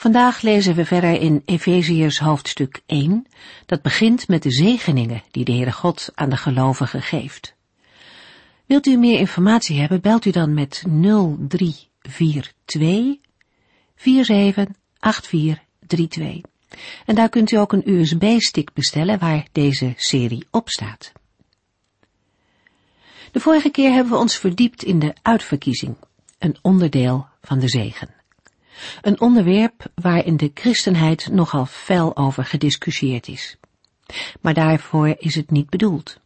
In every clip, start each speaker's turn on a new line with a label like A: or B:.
A: Vandaag lezen we verder in Efeziërs hoofdstuk 1, dat begint met de zegeningen die de Heere God aan de gelovigen geeft. Wilt u meer informatie hebben, belt u dan met 0342 478432. En daar kunt u ook een USB-stick bestellen waar deze serie op staat. De vorige keer hebben we ons verdiept in de uitverkiezing, een onderdeel van de zegen. Een onderwerp waar in de christenheid nogal fel over gediscussieerd is. Maar daarvoor is het niet bedoeld.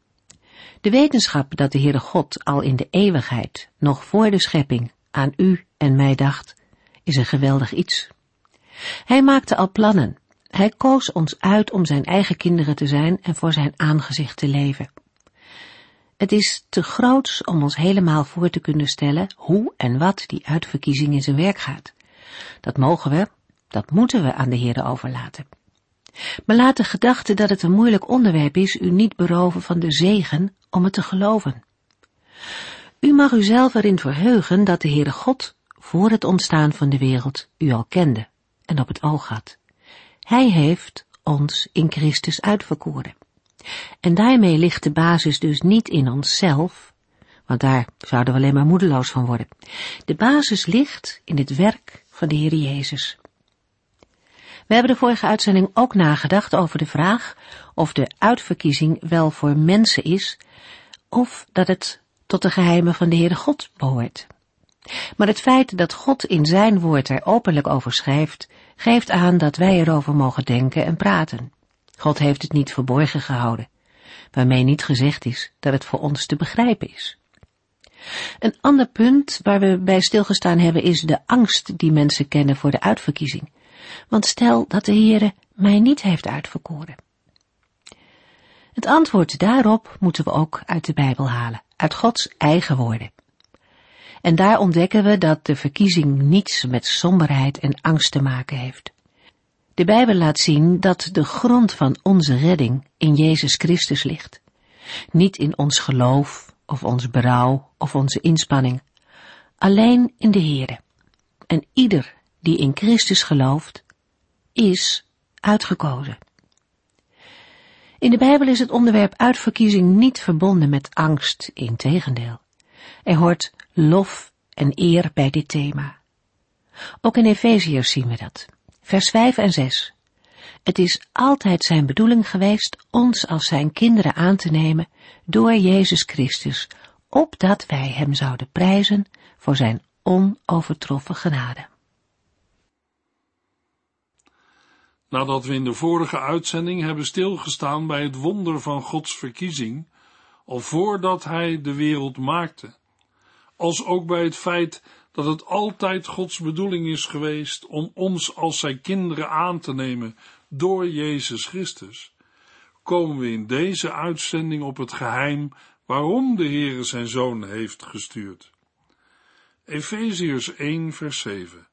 A: De wetenschap dat de Heere God al in de eeuwigheid, nog voor de schepping, aan u en mij dacht, is een geweldig iets. Hij maakte al plannen. Hij koos ons uit om zijn eigen kinderen te zijn en voor zijn aangezicht te leven. Het is te groots om ons helemaal voor te kunnen stellen hoe en wat die uitverkiezing in zijn werk gaat. Dat mogen we, dat moeten we aan de Heer overlaten. Maar laat de gedachte dat het een moeilijk onderwerp is u niet beroven van de zegen om het te geloven. U mag uzelf erin verheugen dat de Heere God voor het ontstaan van de wereld u al kende en op het oog had. Hij heeft ons in Christus uitverkoren. En daarmee ligt de basis dus niet in onszelf, want daar zouden we alleen maar moedeloos van worden. De basis ligt in het werk de Heer Jezus. We hebben de vorige uitzending ook nagedacht over de vraag of de uitverkiezing wel voor mensen is, of dat het tot de geheimen van de Heere God behoort. Maar het feit dat God in zijn woord er openlijk over schrijft, geeft aan dat wij erover mogen denken en praten. God heeft het niet verborgen gehouden, waarmee niet gezegd is dat het voor ons te begrijpen is. Een ander punt waar we bij stilgestaan hebben is de angst die mensen kennen voor de uitverkiezing. Want stel dat de Heere mij niet heeft uitverkoren. Het antwoord daarop moeten we ook uit de Bijbel halen, uit Gods eigen woorden. En daar ontdekken we dat de verkiezing niets met somberheid en angst te maken heeft. De Bijbel laat zien dat de grond van onze redding in Jezus Christus ligt. Niet in ons geloof of ons berouw of onze inspanning, alleen in de Heere. En ieder die in Christus gelooft, is uitgekozen. In de Bijbel is het onderwerp uitverkiezing niet verbonden met angst, in tegendeel. Er hoort lof en eer bij dit thema. Ook in Efeziërs zien we dat. Vers 5 en 6. Het is altijd zijn bedoeling geweest ons als zijn kinderen aan te nemen door Jezus Christus, opdat wij hem zouden prijzen voor zijn onovertroffen genade.
B: Nadat we in de vorige uitzending hebben stilgestaan bij het wonder van Gods verkiezing, al voordat Hij de wereld maakte, als ook bij het feit dat het altijd Gods bedoeling is geweest om ons als Zijn kinderen aan te nemen door Jezus Christus, komen we in deze uitzending op het geheim waarom de Heere zijn Zoon heeft gestuurd. Efeziërs 1 vers 7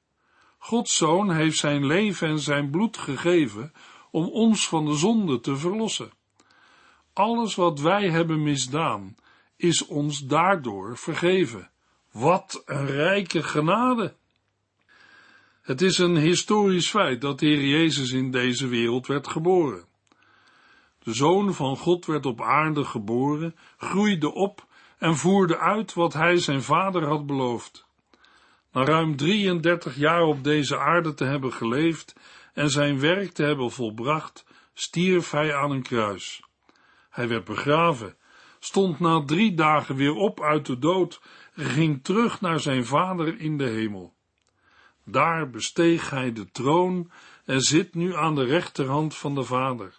B: Gods Zoon heeft zijn leven en zijn bloed gegeven om ons van de zonde te verlossen. Alles wat wij hebben misdaan, is ons daardoor vergeven. Wat een rijke genade! Het is een historisch feit dat de Heer Jezus in deze wereld werd geboren. De Zoon van God werd op aarde geboren, groeide op en voerde uit wat hij zijn vader had beloofd. Na ruim 33 jaar op deze aarde te hebben geleefd en zijn werk te hebben volbracht, stierf hij aan een kruis. Hij werd begraven, stond na drie dagen weer op uit de dood en ging terug naar zijn vader in de hemel. Daar besteeg hij de troon en zit nu aan de rechterhand van de Vader.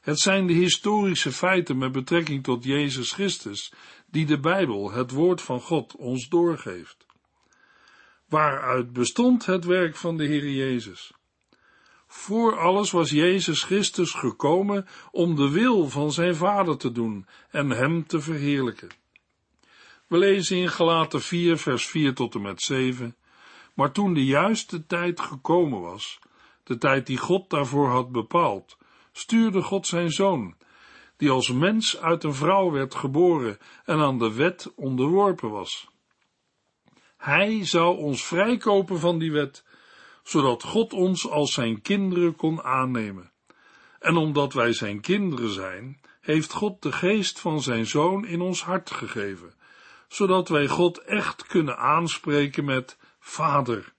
B: Het zijn de historische feiten met betrekking tot Jezus Christus die de Bijbel, het woord van God, ons doorgeeft. Waaruit bestond het werk van de Heer Jezus? Voor alles was Jezus Christus gekomen om de wil van zijn Vader te doen en hem te verheerlijken. We lezen in Galaten 4, vers 4 tot en met 7. Maar toen de juiste tijd gekomen was, de tijd die God daarvoor had bepaald, stuurde God zijn zoon, die als mens uit een vrouw werd geboren en aan de wet onderworpen was. Hij zou ons vrijkopen van die wet, zodat God ons als zijn kinderen kon aannemen. En omdat wij zijn kinderen zijn, heeft God de geest van zijn zoon in ons hart gegeven, zodat wij God echt kunnen aanspreken met Vader.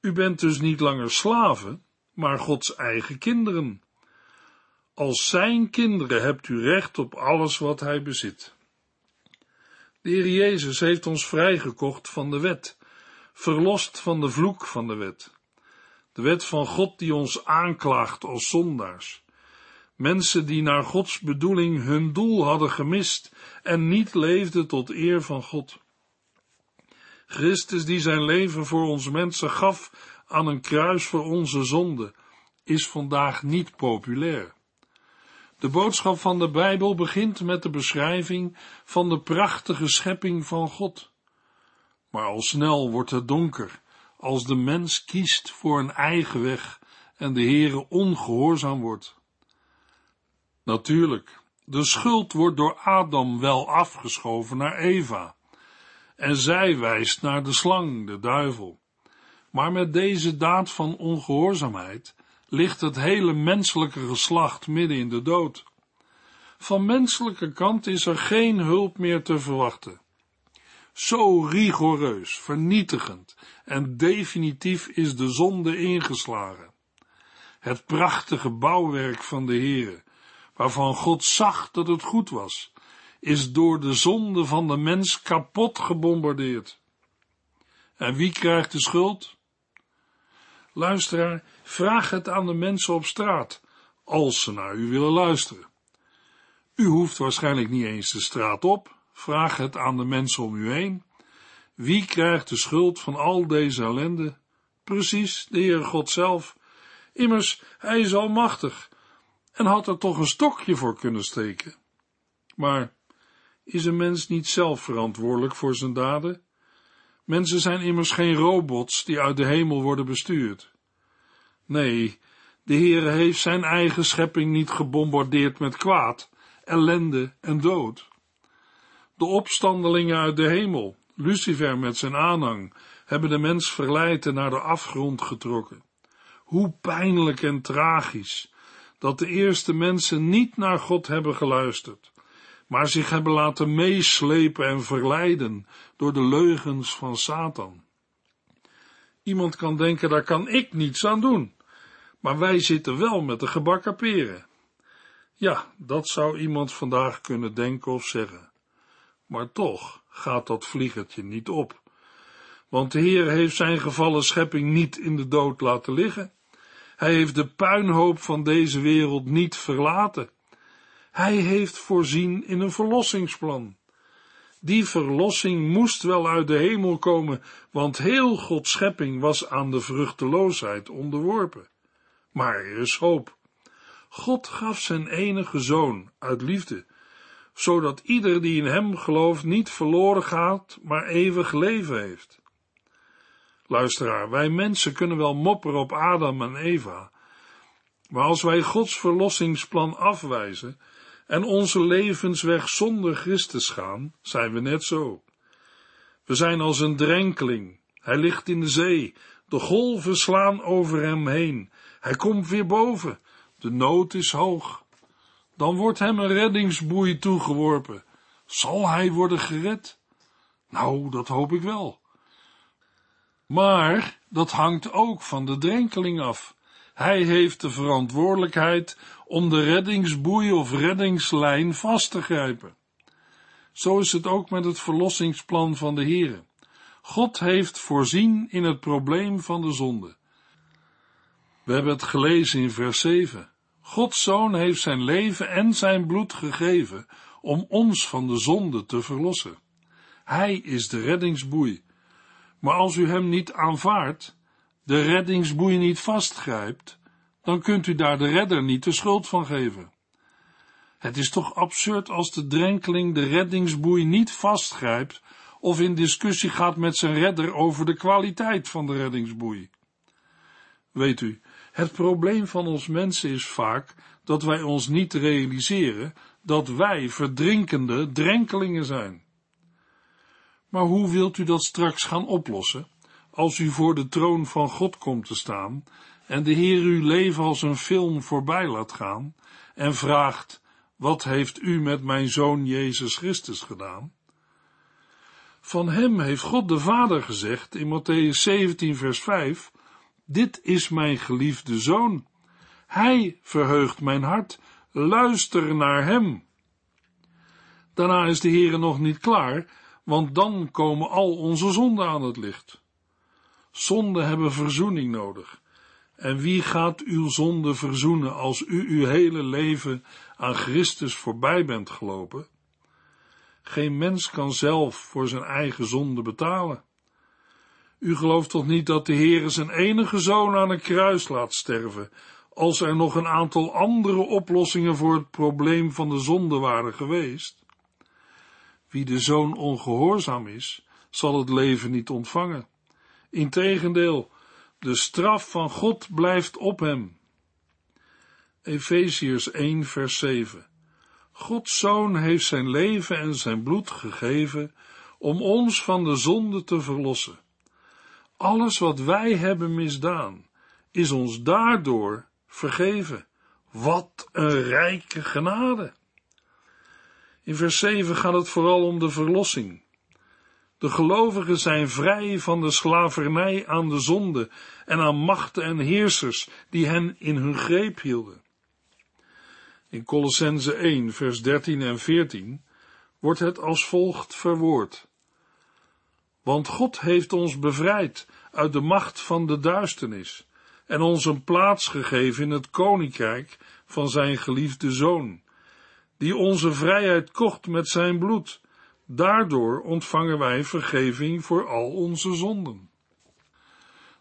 B: U bent dus niet langer slaven, maar Gods eigen kinderen. Als zijn kinderen hebt u recht op alles wat hij bezit. De Heer Jezus heeft ons vrijgekocht van de wet, verlost van de vloek van de wet. De wet van God die ons aanklaagt als zondaars. Mensen die naar Gods bedoeling hun doel hadden gemist en niet leefden tot eer van God. Christus die zijn leven voor ons mensen gaf aan een kruis voor onze zonde, is vandaag niet populair. De boodschap van de Bijbel begint met de beschrijving van de prachtige schepping van God. Maar al snel wordt het donker als de mens kiest voor een eigen weg en de Heere ongehoorzaam wordt. Natuurlijk, de schuld wordt door Adam wel afgeschoven naar Eva, en zij wijst naar de slang, de duivel. Maar met deze daad van ongehoorzaamheid ligt het hele menselijke geslacht midden in de dood. Van menselijke kant is er geen hulp meer te verwachten. Zo rigoureus, vernietigend en definitief is de zonde ingeslagen. Het prachtige bouwwerk van de Heere, waarvan God zag dat het goed was, is door de zonde van de mens kapot gebombardeerd. En wie krijgt de schuld? Luisteraar, vraag het aan de mensen op straat, als ze naar u willen luisteren. U hoeft waarschijnlijk niet eens de straat op, vraag het aan de mensen om u heen. Wie krijgt de schuld van al deze ellende? Precies, de Heer God zelf. Immers, hij is almachtig en had er toch een stokje voor kunnen steken. Maar is een mens niet zelf verantwoordelijk voor zijn daden? Mensen zijn immers geen robots die uit de hemel worden bestuurd. Nee, de Heere heeft zijn eigen schepping niet gebombardeerd met kwaad, ellende en dood. De opstandelingen uit de hemel, Lucifer met zijn aanhang, hebben de mens verleid en naar de afgrond getrokken. Hoe pijnlijk en tragisch dat de eerste mensen niet naar God hebben geluisterd, maar zich hebben laten meeslepen en verleiden door de leugens van Satan. Iemand kan denken, daar kan ik niets aan doen, maar wij zitten wel met de gebakken peren. Ja, dat zou iemand vandaag kunnen denken of zeggen. Maar toch gaat dat vliegertje niet op. Want de Heer heeft zijn gevallen schepping niet in de dood laten liggen. Hij heeft de puinhoop van deze wereld niet verlaten. Hij heeft voorzien in een verlossingsplan. Die verlossing moest wel uit de hemel komen, want heel Gods schepping was aan de vruchteloosheid onderworpen. Maar er is hoop. God gaf zijn enige zoon uit liefde, zodat ieder die in hem gelooft niet verloren gaat, maar eeuwig leven heeft. Luisteraar, wij mensen kunnen wel mopperen op Adam en Eva, maar als wij Gods verlossingsplan afwijzen en onze levensweg zonder Christus gaan, zijn we net zo. We zijn als een drenkeling. Hij ligt in de zee. De golven slaan over hem heen. Hij komt weer boven. De nood is hoog. Dan wordt hem een reddingsboei toegeworpen. Zal hij worden gered? Nou, dat hoop ik wel. Maar dat hangt ook van de drenkeling af. Hij heeft de verantwoordelijkheid om de reddingsboei of reddingslijn vast te grijpen. Zo is het ook met het verlossingsplan van de Heere. God heeft voorzien in het probleem van de zonde. We hebben het gelezen in vers 7. Gods Zoon heeft zijn leven en zijn bloed gegeven om ons van de zonde te verlossen. Hij is de reddingsboei. Maar als u hem niet aanvaardt, de reddingsboei niet vastgrijpt, dan kunt u daar de redder niet de schuld van geven. Het is toch absurd als de drenkeling de reddingsboei niet vastgrijpt of in discussie gaat met zijn redder over de kwaliteit van de reddingsboei. Weet u, het probleem van ons mensen is vaak dat wij ons niet realiseren dat wij verdrinkende drenkelingen zijn. Maar hoe wilt u dat straks gaan oplossen, als u voor de troon van God komt te staan en de Heer uw leven als een film voorbij laat gaan en vraagt, wat heeft u met mijn zoon Jezus Christus gedaan? Van hem heeft God de Vader gezegd in Matthäus 17 vers 5, dit is mijn geliefde zoon. Hij verheugt mijn hart, luister naar hem. Daarna is de Heere nog niet klaar, want dan komen al onze zonden aan het licht. Zonden hebben verzoening nodig. En wie gaat uw zonde verzoenen als u uw hele leven aan Christus voorbij bent gelopen? Geen mens kan zelf voor zijn eigen zonde betalen. U gelooft toch niet dat de Heere zijn enige zoon aan een kruis laat sterven, als er nog een aantal andere oplossingen voor het probleem van de zonde waren geweest? Wie de zoon ongehoorzaam is, zal het leven niet ontvangen. Integendeel, de straf van God blijft op hem. Efeziërs 1 vers 7 Gods zoon heeft zijn leven en zijn bloed gegeven om ons van de zonde te verlossen. Alles wat wij hebben misdaan, is ons daardoor vergeven. Wat een rijke genade! In vers 7 gaat het vooral om de verlossing. De gelovigen zijn vrij van de slavernij aan de zonde en aan machten en heersers die hen in hun greep hielden. In Colossense 1, vers 13 en 14 wordt het als volgt verwoord. Want God heeft ons bevrijd uit de macht van de duisternis en ons een plaats gegeven in het koninkrijk van zijn geliefde zoon, die onze vrijheid kocht met zijn bloed. Daardoor ontvangen wij vergeving voor al onze zonden.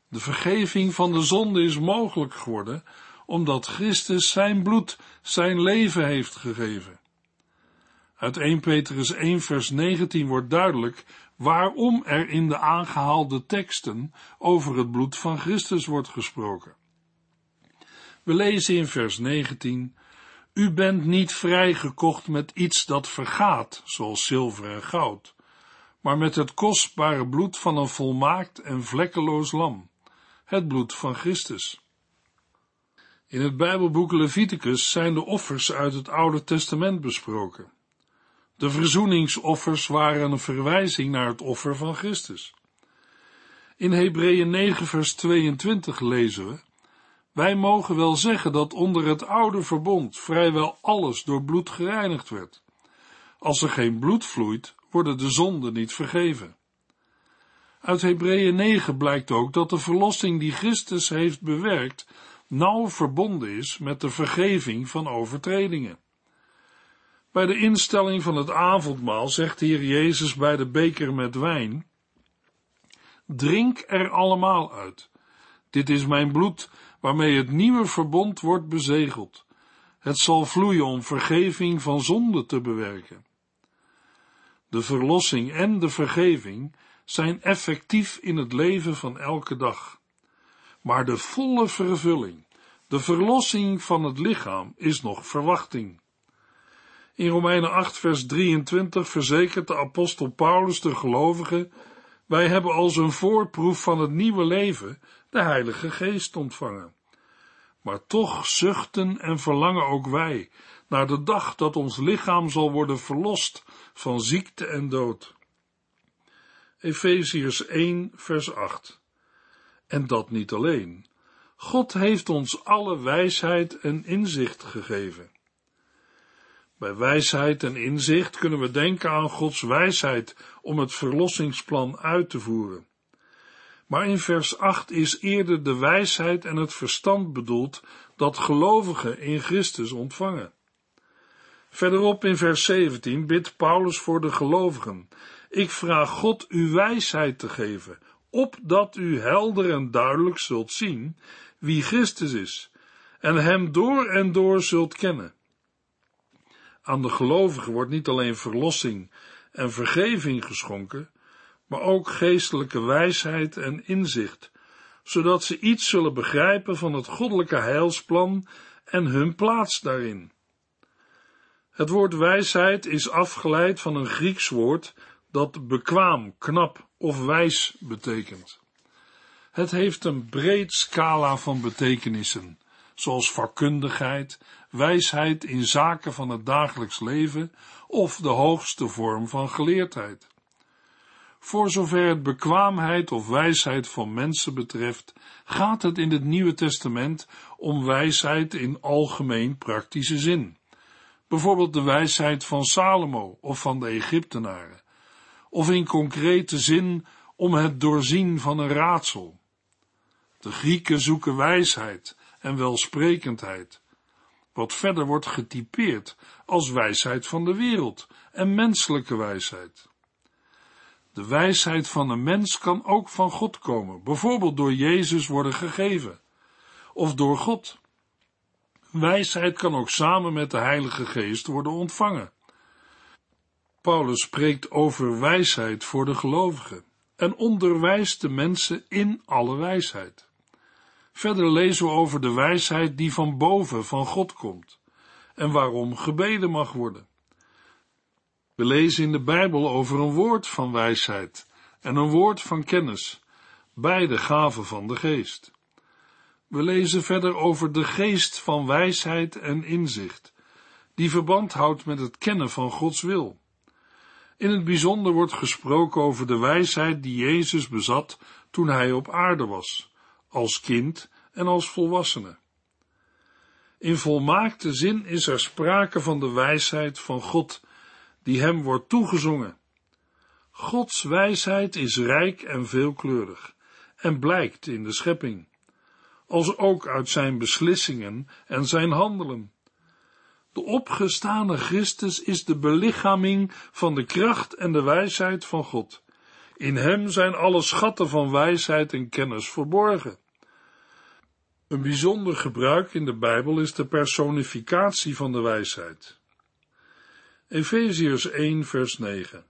B: De vergeving van de zonde is mogelijk geworden omdat Christus zijn bloed, zijn leven heeft gegeven. Uit 1 Petrus 1 vers 19 wordt duidelijk waarom er in de aangehaalde teksten over het bloed van Christus wordt gesproken. We lezen in vers 19, U bent niet vrijgekocht met iets dat vergaat, zoals zilver en goud, maar met het kostbare bloed van een volmaakt en vlekkeloos lam, het bloed van Christus. In het Bijbelboek Leviticus zijn de offers uit het Oude Testament besproken. De verzoeningsoffers waren een verwijzing naar het offer van Christus. In Hebreeën 9 vers 22 lezen we, wij mogen wel zeggen dat onder het oude verbond vrijwel alles door bloed gereinigd werd. Als er geen bloed vloeit, worden de zonden niet vergeven. Uit Hebreeën 9 blijkt ook dat de verlossing die Christus heeft bewerkt nauw verbonden is met de vergeving van overtredingen. Bij de instelling van het avondmaal zegt de Heer Jezus bij de beker met wijn, drink er allemaal uit. Dit is mijn bloed, waarmee het nieuwe verbond wordt bezegeld. Het zal vloeien om vergeving van zonde te bewerken. De verlossing en de vergeving zijn effectief in het leven van elke dag. Maar de volle vervulling, de verlossing van het lichaam, is nog verwachting. In Romeinen 8, vers 23 verzekert de apostel Paulus de gelovigen: Wij hebben als een voorproef van het nieuwe leven de Heilige Geest ontvangen. Maar toch zuchten en verlangen ook wij naar de dag dat ons lichaam zal worden verlost van ziekte en dood. Efeziërs 1, vers 8. En dat niet alleen. God heeft ons alle wijsheid en inzicht gegeven. Bij wijsheid en inzicht kunnen we denken aan Gods wijsheid om het verlossingsplan uit te voeren. Maar in vers 8 is eerder de wijsheid en het verstand bedoeld dat gelovigen in Christus ontvangen. Verderop in vers 17 bidt Paulus voor de gelovigen: Ik vraag God uw wijsheid te geven opdat u helder en duidelijk zult zien wie Christus is en hem door en door zult kennen. Aan de gelovigen wordt niet alleen verlossing en vergeving geschonken, maar ook geestelijke wijsheid en inzicht, zodat ze iets zullen begrijpen van het goddelijke heilsplan en hun plaats daarin. Het woord wijsheid is afgeleid van een Grieks woord dat bekwaam, knap of wijs betekent. Het heeft een breed scala van betekenissen, zoals vakkundigheid, wijsheid in zaken van het dagelijks leven of de hoogste vorm van geleerdheid. Voor zover het bekwaamheid of wijsheid van mensen betreft, gaat het in het Nieuwe Testament om wijsheid in algemeen praktische zin. Bijvoorbeeld de wijsheid van Salomo of van de Egyptenaren, of in concrete zin om het doorzien van een raadsel. De Grieken zoeken wijsheid en welsprekendheid, wat verder wordt getypeerd als wijsheid van de wereld en menselijke wijsheid. De wijsheid van een mens kan ook van God komen, bijvoorbeeld door Jezus worden gegeven, of door God. Wijsheid kan ook samen met de Heilige Geest worden ontvangen. Paulus spreekt over wijsheid voor de gelovigen en onderwijst de mensen in alle wijsheid. Verder lezen we over de wijsheid die van boven van God komt en waarom gebeden mag worden. We lezen in de Bijbel over een woord van wijsheid en een woord van kennis, beide gaven van de geest. We lezen verder over de geest van wijsheid en inzicht, die verband houdt met het kennen van Gods wil. In het bijzonder wordt gesproken over de wijsheid die Jezus bezat toen hij op aarde was, als kind en als volwassene. In volmaakte zin is er sprake van de wijsheid van God, die hem wordt toegezongen. Gods wijsheid is rijk en veelkleurig en blijkt in de schepping, als ook uit zijn beslissingen en zijn handelen. De opgestane Christus is de belichaming van de kracht en de wijsheid van God. In hem zijn alle schatten van wijsheid en kennis verborgen. Een bijzonder gebruik in de Bijbel is de personificatie van de wijsheid. Efeziërs 1 vers 9.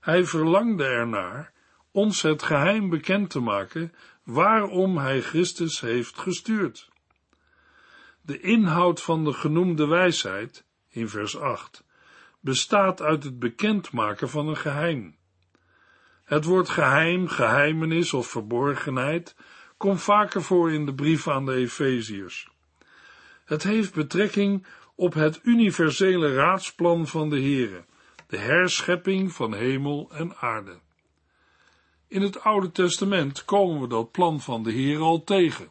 B: Hij verlangde ernaar ons het geheim bekend te maken waarom hij Christus heeft gestuurd. De inhoud van de genoemde wijsheid, in vers 8, bestaat uit het bekendmaken van een geheim. Het woord geheim, geheimenis of verborgenheid komt vaker voor in de brief aan de Efeziërs. Het heeft betrekking op het universele raadsplan van de Heere, de herschepping van hemel en aarde. In het Oude Testament komen we dat plan van de Heer al tegen.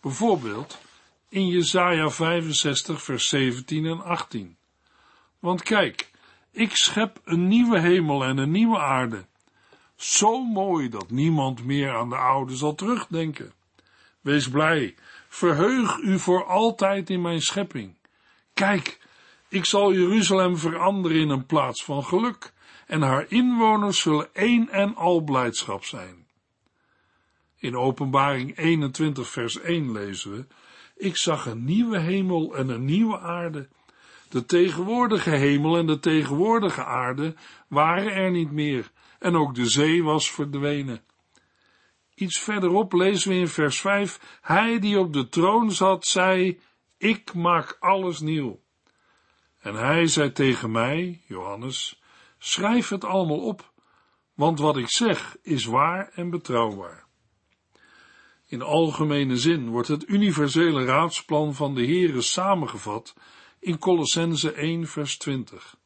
B: Bijvoorbeeld in Jesaja 65 vers 17 en 18. Want kijk, ik schep een nieuwe hemel en een nieuwe aarde. Zo mooi dat niemand meer aan de oude zal terugdenken. Wees blij, verheug u voor altijd in mijn schepping. Kijk, ik zal Jeruzalem veranderen in een plaats van geluk, en haar inwoners zullen één en al blijdschap zijn. In Openbaring 21 vers 1 lezen we, ik zag een nieuwe hemel en een nieuwe aarde. De tegenwoordige hemel en de tegenwoordige aarde waren er niet meer, en ook de zee was verdwenen. Iets verderop lezen we in vers 5, hij die op de troon zat, zei, ik maak alles nieuw. En hij zei tegen mij, Johannes, schrijf het allemaal op, want wat ik zeg is waar en betrouwbaar. In algemene zin wordt het universele raadsplan van de Heere samengevat in Colossense 1 vers 20.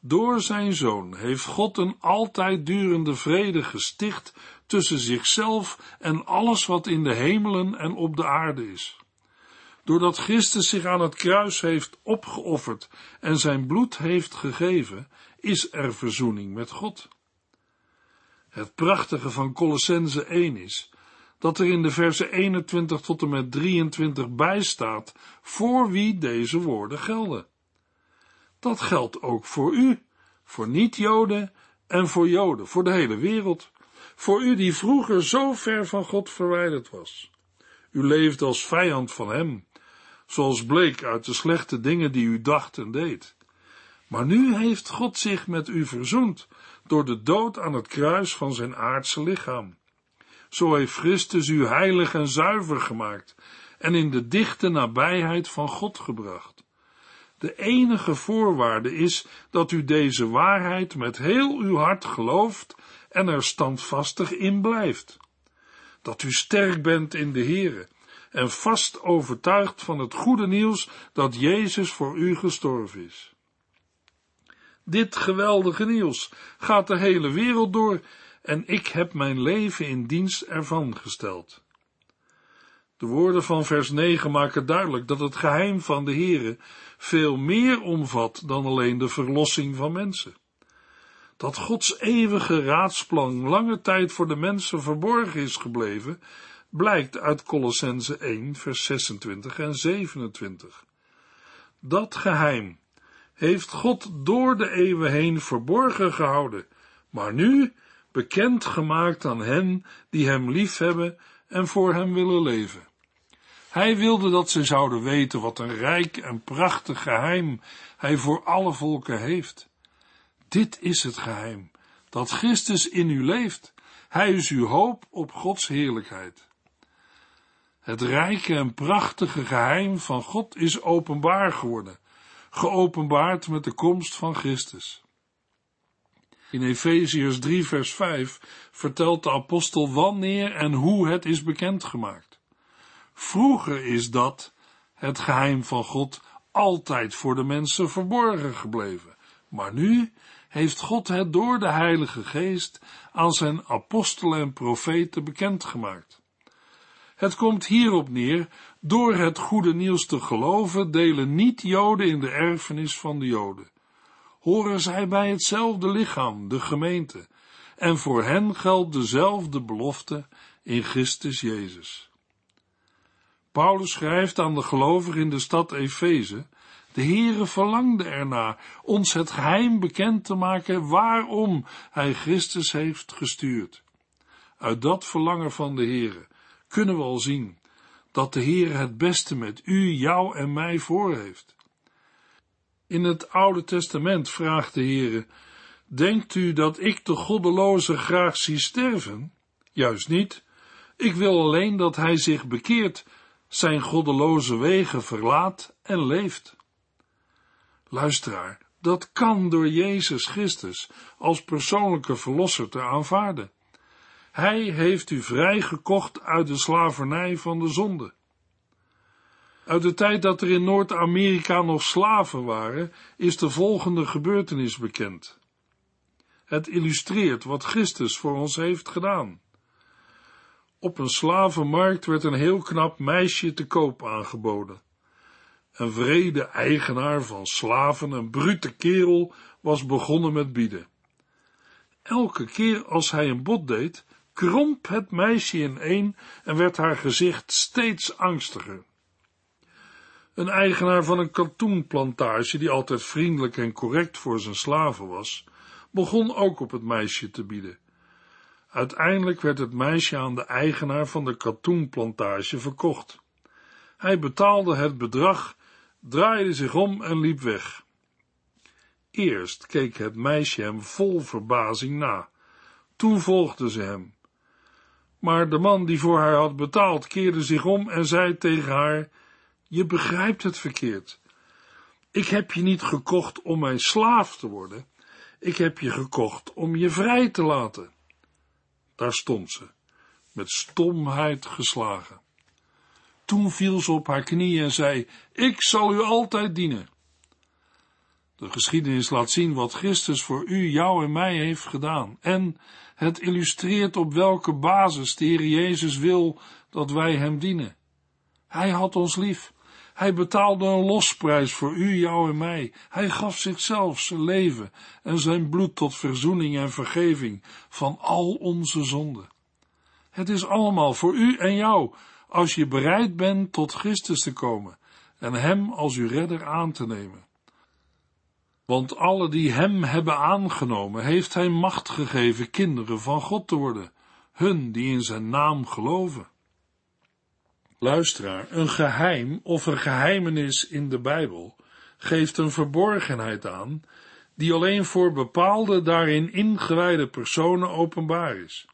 B: Door zijn zoon heeft God een altijd durende vrede gesticht tussen zichzelf en alles wat in de hemelen en op de aarde is. Doordat Christus zich aan het kruis heeft opgeofferd en zijn bloed heeft gegeven, is er verzoening met God. Het prachtige van Colossense 1 is dat er in de versen 21 tot en met 23 bij staat voor wie deze woorden gelden. Dat geldt ook voor u, voor niet-Joden en voor Joden, voor de hele wereld, Voor u die vroeger zo ver van God verwijderd was. U leefde als vijand van hem, zoals bleek uit de slechte dingen die u dacht en deed. Maar nu heeft God zich met u verzoend door de dood aan het kruis van zijn aardse lichaam. Zo heeft Christus u heilig en zuiver gemaakt en in de dichte nabijheid van God gebracht. De enige voorwaarde is dat u deze waarheid met heel uw hart gelooft en er standvastig in blijft. Dat u sterk bent in de Heere en vast overtuigd van het goede nieuws dat Jezus voor u gestorven is. Dit geweldige nieuws gaat de hele wereld door en ik heb mijn leven in dienst ervan gesteld. De woorden van vers 9 maken duidelijk dat het geheim van de Heere veel meer omvat dan alleen de verlossing van mensen. Dat Gods eeuwige raadsplan lange tijd voor de mensen verborgen is gebleven, blijkt uit Colossense 1 vers 26 en 27. Dat geheim heeft God door de eeuwen heen verborgen gehouden, maar nu bekend gemaakt aan hen die hem liefhebben en voor hem willen leven. Hij wilde dat ze zouden weten wat een rijk en prachtig geheim hij voor alle volken heeft. Dit is het geheim, dat Christus in u leeft. Hij is uw hoop op Gods heerlijkheid. Het rijke en prachtige geheim van God is openbaar geworden, geopenbaard met de komst van Christus. In Efeziërs 3 vers 5 vertelt de apostel wanneer en hoe het is bekendgemaakt. Vroeger is dat, het geheim van God, altijd voor de mensen verborgen gebleven. Maar nu heeft God het door de Heilige Geest aan zijn apostelen en profeten bekendgemaakt. Het komt hierop neer, door het goede nieuws te geloven, delen niet-Joden in de erfenis van de Joden. Horen zij bij hetzelfde lichaam, de gemeente, en voor hen geldt dezelfde belofte in Christus Jezus. Paulus schrijft aan de gelovigen in de stad Efeze, de Heere verlangde ernaar ons het geheim bekend te maken waarom hij Christus heeft gestuurd. Uit dat verlangen van de Heere kunnen we al zien dat de Heere het beste met u, jou en mij voor heeft. In het Oude Testament vraagt de Heere, denkt u dat ik de goddeloze graag zie sterven? Juist niet. Ik wil alleen dat hij zich bekeert, zijn goddeloze wegen verlaat en leeft. Luisteraar, dat kan door Jezus Christus als persoonlijke verlosser te aanvaarden. Hij heeft u vrijgekocht uit de slavernij van de zonde. Uit de tijd dat er in Noord-Amerika nog slaven waren, is de volgende gebeurtenis bekend. Het illustreert wat Christus voor ons heeft gedaan. Op een slavenmarkt werd een heel knap meisje te koop aangeboden. Een vrede eigenaar van slaven, een brute kerel, was begonnen met bieden. Elke keer als hij een bod deed, kromp het meisje in één en werd haar gezicht steeds angstiger. Een eigenaar van een katoenplantage, die altijd vriendelijk en correct voor zijn slaven was, begon ook op het meisje te bieden. Uiteindelijk werd het meisje aan de eigenaar van de katoenplantage verkocht. Hij betaalde het bedrag, draaide zich om en liep weg. Eerst keek het meisje hem vol verbazing na. Toen volgde ze hem. Maar de man die voor haar had betaald keerde zich om en zei tegen haar: Je begrijpt het verkeerd. Ik heb je niet gekocht om mijn slaaf te worden. Ik heb je gekocht om je vrij te laten. Daar stond ze, met stomheid geslagen. Toen viel ze op haar knieën en zei: Ik zal u altijd dienen. De geschiedenis laat zien wat Christus voor u, jou en mij heeft gedaan. En het illustreert op welke basis de Heer Jezus wil dat wij Hem dienen. Hij had ons lief. Hij betaalde een losprijs voor u, jou en mij. Hij gaf zichzelf zijn leven en zijn bloed tot verzoening en vergeving van al onze zonden. Het is allemaal voor u en jou, als je bereid bent tot Christus te komen en Hem als uw redder aan te nemen. Want alle die Hem hebben aangenomen, heeft Hij macht gegeven kinderen van God te worden, hun die in zijn naam geloven. Luisteraar, een geheim of een geheimenis in de Bijbel geeft een verborgenheid aan die alleen voor bepaalde daarin ingewijde personen openbaar is.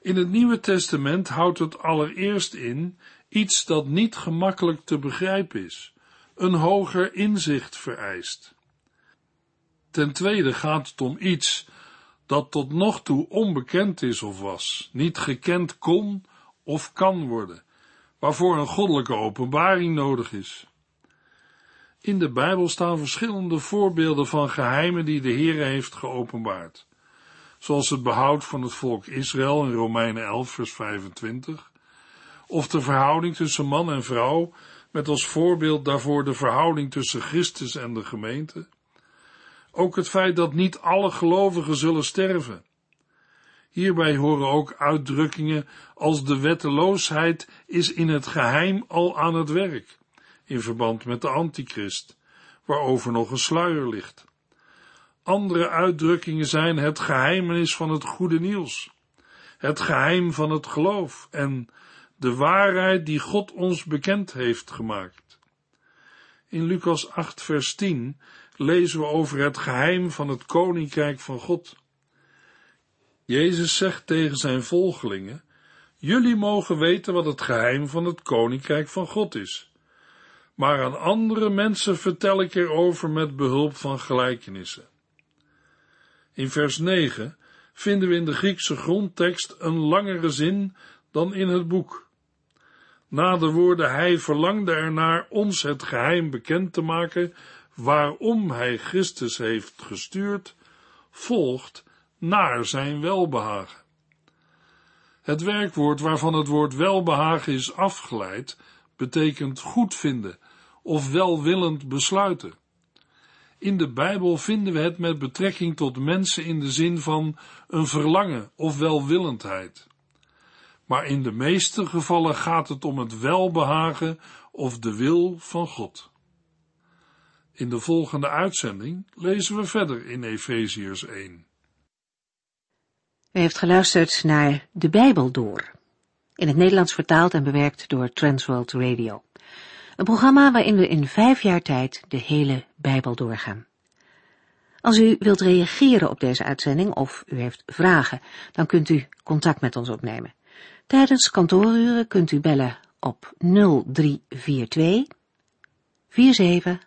B: In het Nieuwe Testament houdt het allereerst in iets dat niet gemakkelijk te begrijpen is, een hoger inzicht vereist. Ten tweede gaat het om iets dat tot nog toe onbekend is of was, niet gekend kon of kan worden, waarvoor een goddelijke openbaring nodig is. In de Bijbel staan verschillende voorbeelden van geheimen die de Heer heeft geopenbaard, zoals het behoud van het volk Israël in Romeinen 11 vers 25, of de verhouding tussen man en vrouw, met als voorbeeld daarvoor de verhouding tussen Christus en de gemeente. Ook het feit dat niet alle gelovigen zullen sterven. Hierbij horen ook uitdrukkingen als de wetteloosheid is in het geheim al aan het werk, in verband met de antichrist, waarover nog een sluier ligt. Andere uitdrukkingen zijn het geheimenis van het goede nieuws, het geheim van het geloof en de waarheid die God ons bekend heeft gemaakt. In Lucas 8 vers 10 lezen we over het geheim van het koninkrijk van God. Jezus zegt tegen zijn volgelingen, jullie mogen weten wat het geheim van het koninkrijk van God is. Maar aan andere mensen vertel ik erover met behulp van gelijkenissen. In vers 9 vinden we in de Griekse grondtekst een langere zin dan in het boek. Na de woorden hij verlangde ernaar ons het geheim bekend te maken waarom hij Christus heeft gestuurd, volgt naar zijn welbehagen. Het werkwoord waarvan het woord welbehagen is afgeleid, betekent goed vinden of welwillend besluiten. In de Bijbel vinden we het met betrekking tot mensen in de zin van een verlangen of welwillendheid. Maar in de meeste gevallen gaat het om het welbehagen of de wil van God. In de volgende uitzending lezen we verder in Efeziërs 1.
A: U heeft geluisterd naar De Bijbel Door, in het Nederlands vertaald en bewerkt door Transworld Radio. Een programma waarin we in vijf jaar tijd de hele Bijbel doorgaan. Als u wilt reageren op deze uitzending of u heeft vragen, dan kunt u contact met ons opnemen. Tijdens kantooruren kunt u bellen op 0342 47